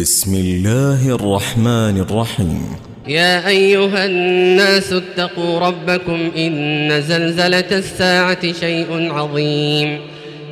بسم الله الرحمن الرحيم. يا أيها الناس اتقوا ربكم إن زلزلة الساعة شيء عظيم.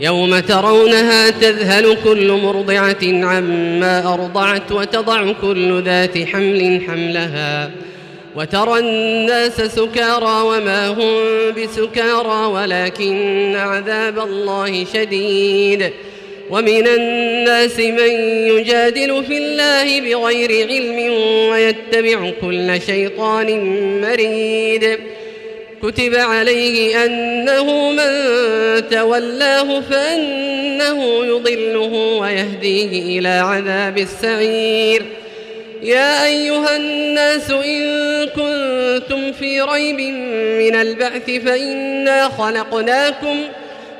يوم ترونها تذهل كل مرضعة عما أرضعت وتضع كل ذات حمل حملها. وترى الناس سكارى وما هم بسكارى ولكن عذاب الله شديد. ومن الناس من يجادل في الله بغير علم ويتبع كل شيطان مريد. كتب عليه أنه من تولاه فأنه يضله ويهديه إلى عذاب السعير. يا أيها الناس إن كنتم في ريب من البعث فإنا خلقناكم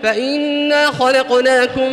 فإنا خلقناكم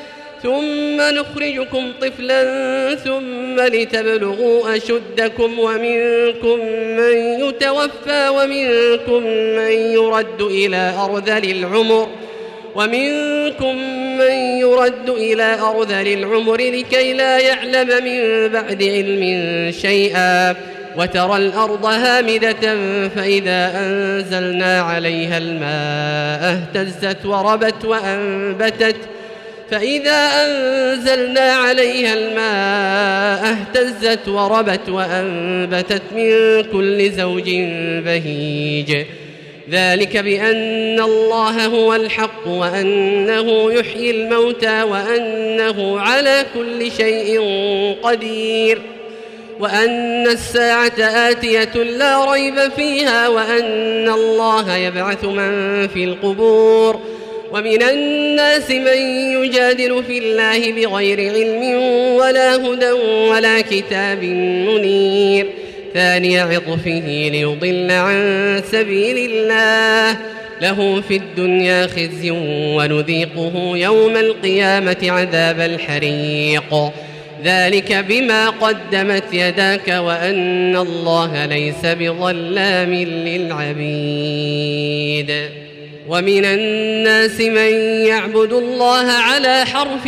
ثم نخرجكم طفلا ثم لتبلغوا أشدكم ومنكم من يتوفى ومنكم من يرد إلى أرذل العمر ومنكم من يرد إلى أرذل العمر لكي لا يعلم من بعد علم شيئا وترى الأرض هامدة فإذا أنزلنا عليها الماء اهتزت وربت وأنبتت فإذا أنزلنا عليها الماء اهتزت وربت وأنبتت من كل زوج بهيج. ذلك بأن الله هو الحق وأنه يحيي الموتى وأنه على كل شيء قدير. وأن الساعة آتية لا ريب فيها وأن الله يبعث من في القبور. ومن الناس من يجادل في الله بغير علم ولا هدى ولا كتاب منير. ثاني عطفه ليضل عن سبيل الله. له في الدنيا خزي ونذيقه يوم القيامة عذاب الحريق. ذلك بما قدمت يداك وأن الله ليس بظلام للعبيد. ومن الناس من يعبد الله على حرف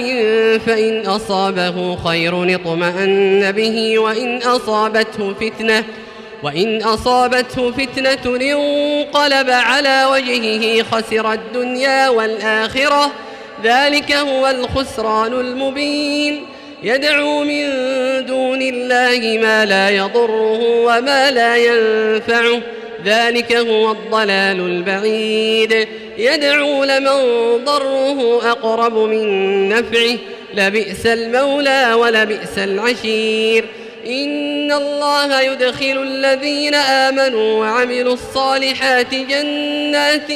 فإن أصابه خير اطمأن به وإن أصابته فتنة وإن أصابته فتنة انقلب على وجهه خسر الدنيا والآخرة ذلك هو الخسران المبين. يدعو من دون الله ما لا يضره وما لا ينفعه ذلك هو الضلال البعيد. يدعو لمن ضره أقرب من نفعه. لبئس المولى ولبئس العشير. إن الله يدخل الذين آمنوا وعملوا الصالحات جنات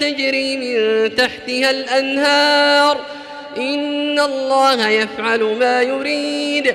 تجري من تحتها الأنهار. إن الله يفعل ما يريد.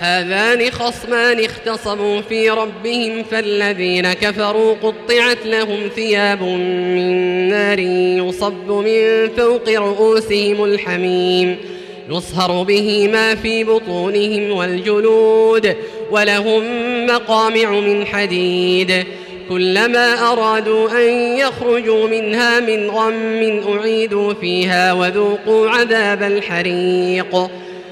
هذان خصمان اختصموا في ربهم فالذين كفروا قطعت لهم ثياب من نار يصب من فوق رؤوسهم الحميم يصهر به ما في بطونهم والجلود ولهم مقامع من حديد كلما أرادوا أن يخرجوا منها من غم أعيدوا فيها وذوقوا عذاب الحريق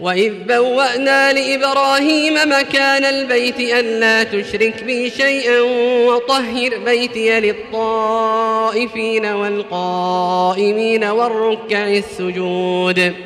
وإذ بوأنا لإبراهيم مكان البيت ألا تشرك بي شيئا وطهر بيتي للطائفين والقائمين والركع السجود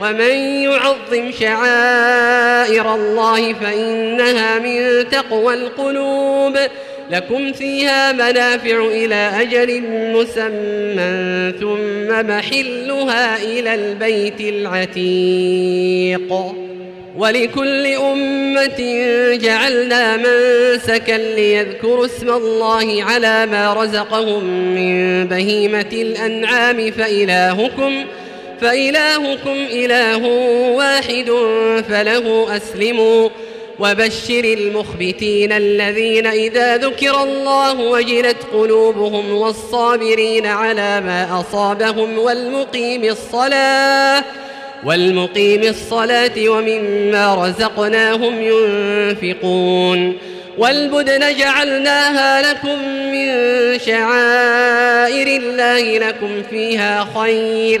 ومن يعظم شعائر الله فإنها من تقوى القلوب. لكم فيها منافع إلى أجل مسمى ثم محلها إلى البيت العتيق. ولكل أمة جعلنا منسكا ليذكروا اسم الله على ما رزقهم من بهيمة الأنعام فإلهكم إله واحد فله أسلموا وبشر المخبتين الذين إذا ذكر الله وجلت قلوبهم والصابرين على ما أصابهم والمقيم الصلاة والمقيم الصلاة ومما رزقناهم ينفقون والبدن جعلناها لكم من شعائر الله لكم فيها خير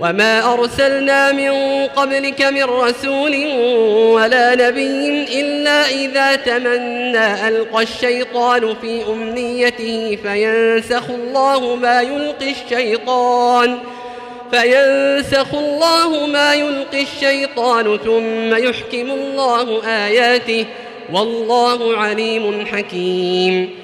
وما أرسلنا من قبلك من رسول ولا نبي إلا إذا تمنى ألقى الشيطان في أمنيته فينسخ الله ما يلقي الشيطان فينسخ الله ما يلقي الشيطان ثم يحكم الله آياته والله عليم حكيم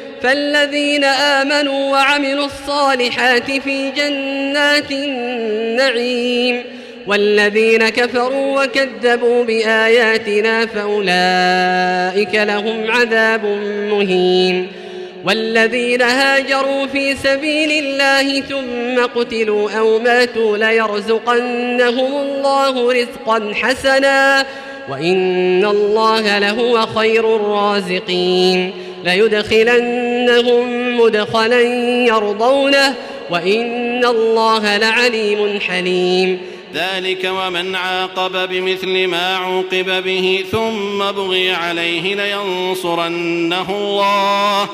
فالذين آمنوا وعملوا الصالحات في جنات النعيم والذين كفروا وكذبوا بآياتنا فأولئك لهم عذاب مهين والذين هاجروا في سبيل الله ثم قتلوا أو ماتوا ليرزقنهم الله رزقا حسنا وإن الله لهو خير الرازقين ليدخلنهم مدخلا يرضونه وإن الله لعليم حليم. ذلك ومن عاقب بمثل ما عوقب به ثم بغي عليه لينصرنه الله.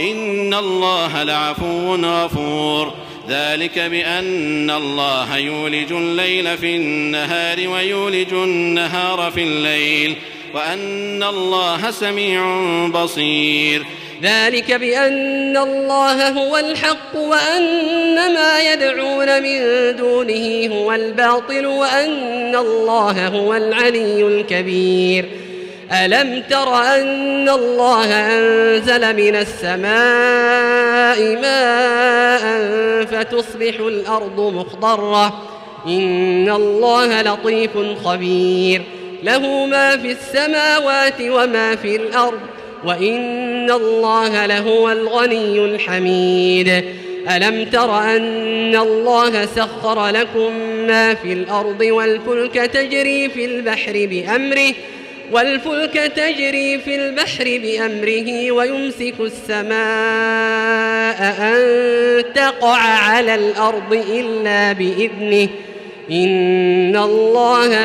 إن الله لعفو غفور. ذلك بأن الله يولج الليل في النهار ويولج النهار في الليل. وأن الله سميع بصير. ذلك بأن الله هو الحق وأن ما يدعون من دونه هو الباطل وأن الله هو العلي الكبير. ألم تر أن الله أنزل من السماء ماء فتصبح الأرض مخضرة؟ إن الله لطيف خبير. له ما في السماوات وما في الأرض وإن الله لهو الغني الحميد. ألم تر أن الله سخر لكم ما في الأرض والفلك تجري في البحر بأمره والفلك تجري في البحر بأمره ويمسك السماء أن تقع على الأرض إلا بإذنه. إن الله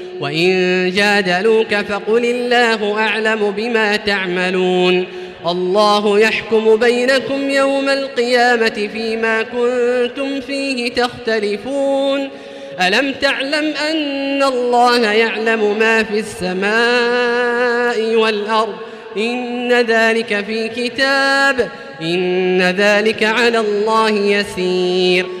وإن جادلوك فقل الله أعلم بما تعملون الله يحكم بينكم يوم القيامة فيما كنتم فيه تختلفون ألم تعلم أن الله يعلم ما في السماء والأرض إن ذلك في كتاب إن ذلك على الله يسير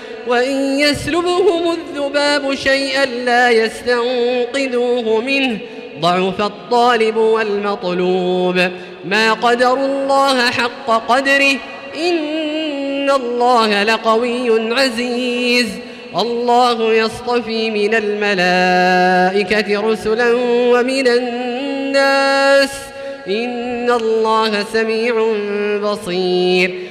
وإن يسلبهم الذباب شيئا لا يستنقذوه منه. ضعف الطالب والمطلوب. ما قدر الله حق قدره. إن الله لقوي عزيز. الله يصطفي من الملائكة رسلا ومن الناس. إن الله سميع بصير.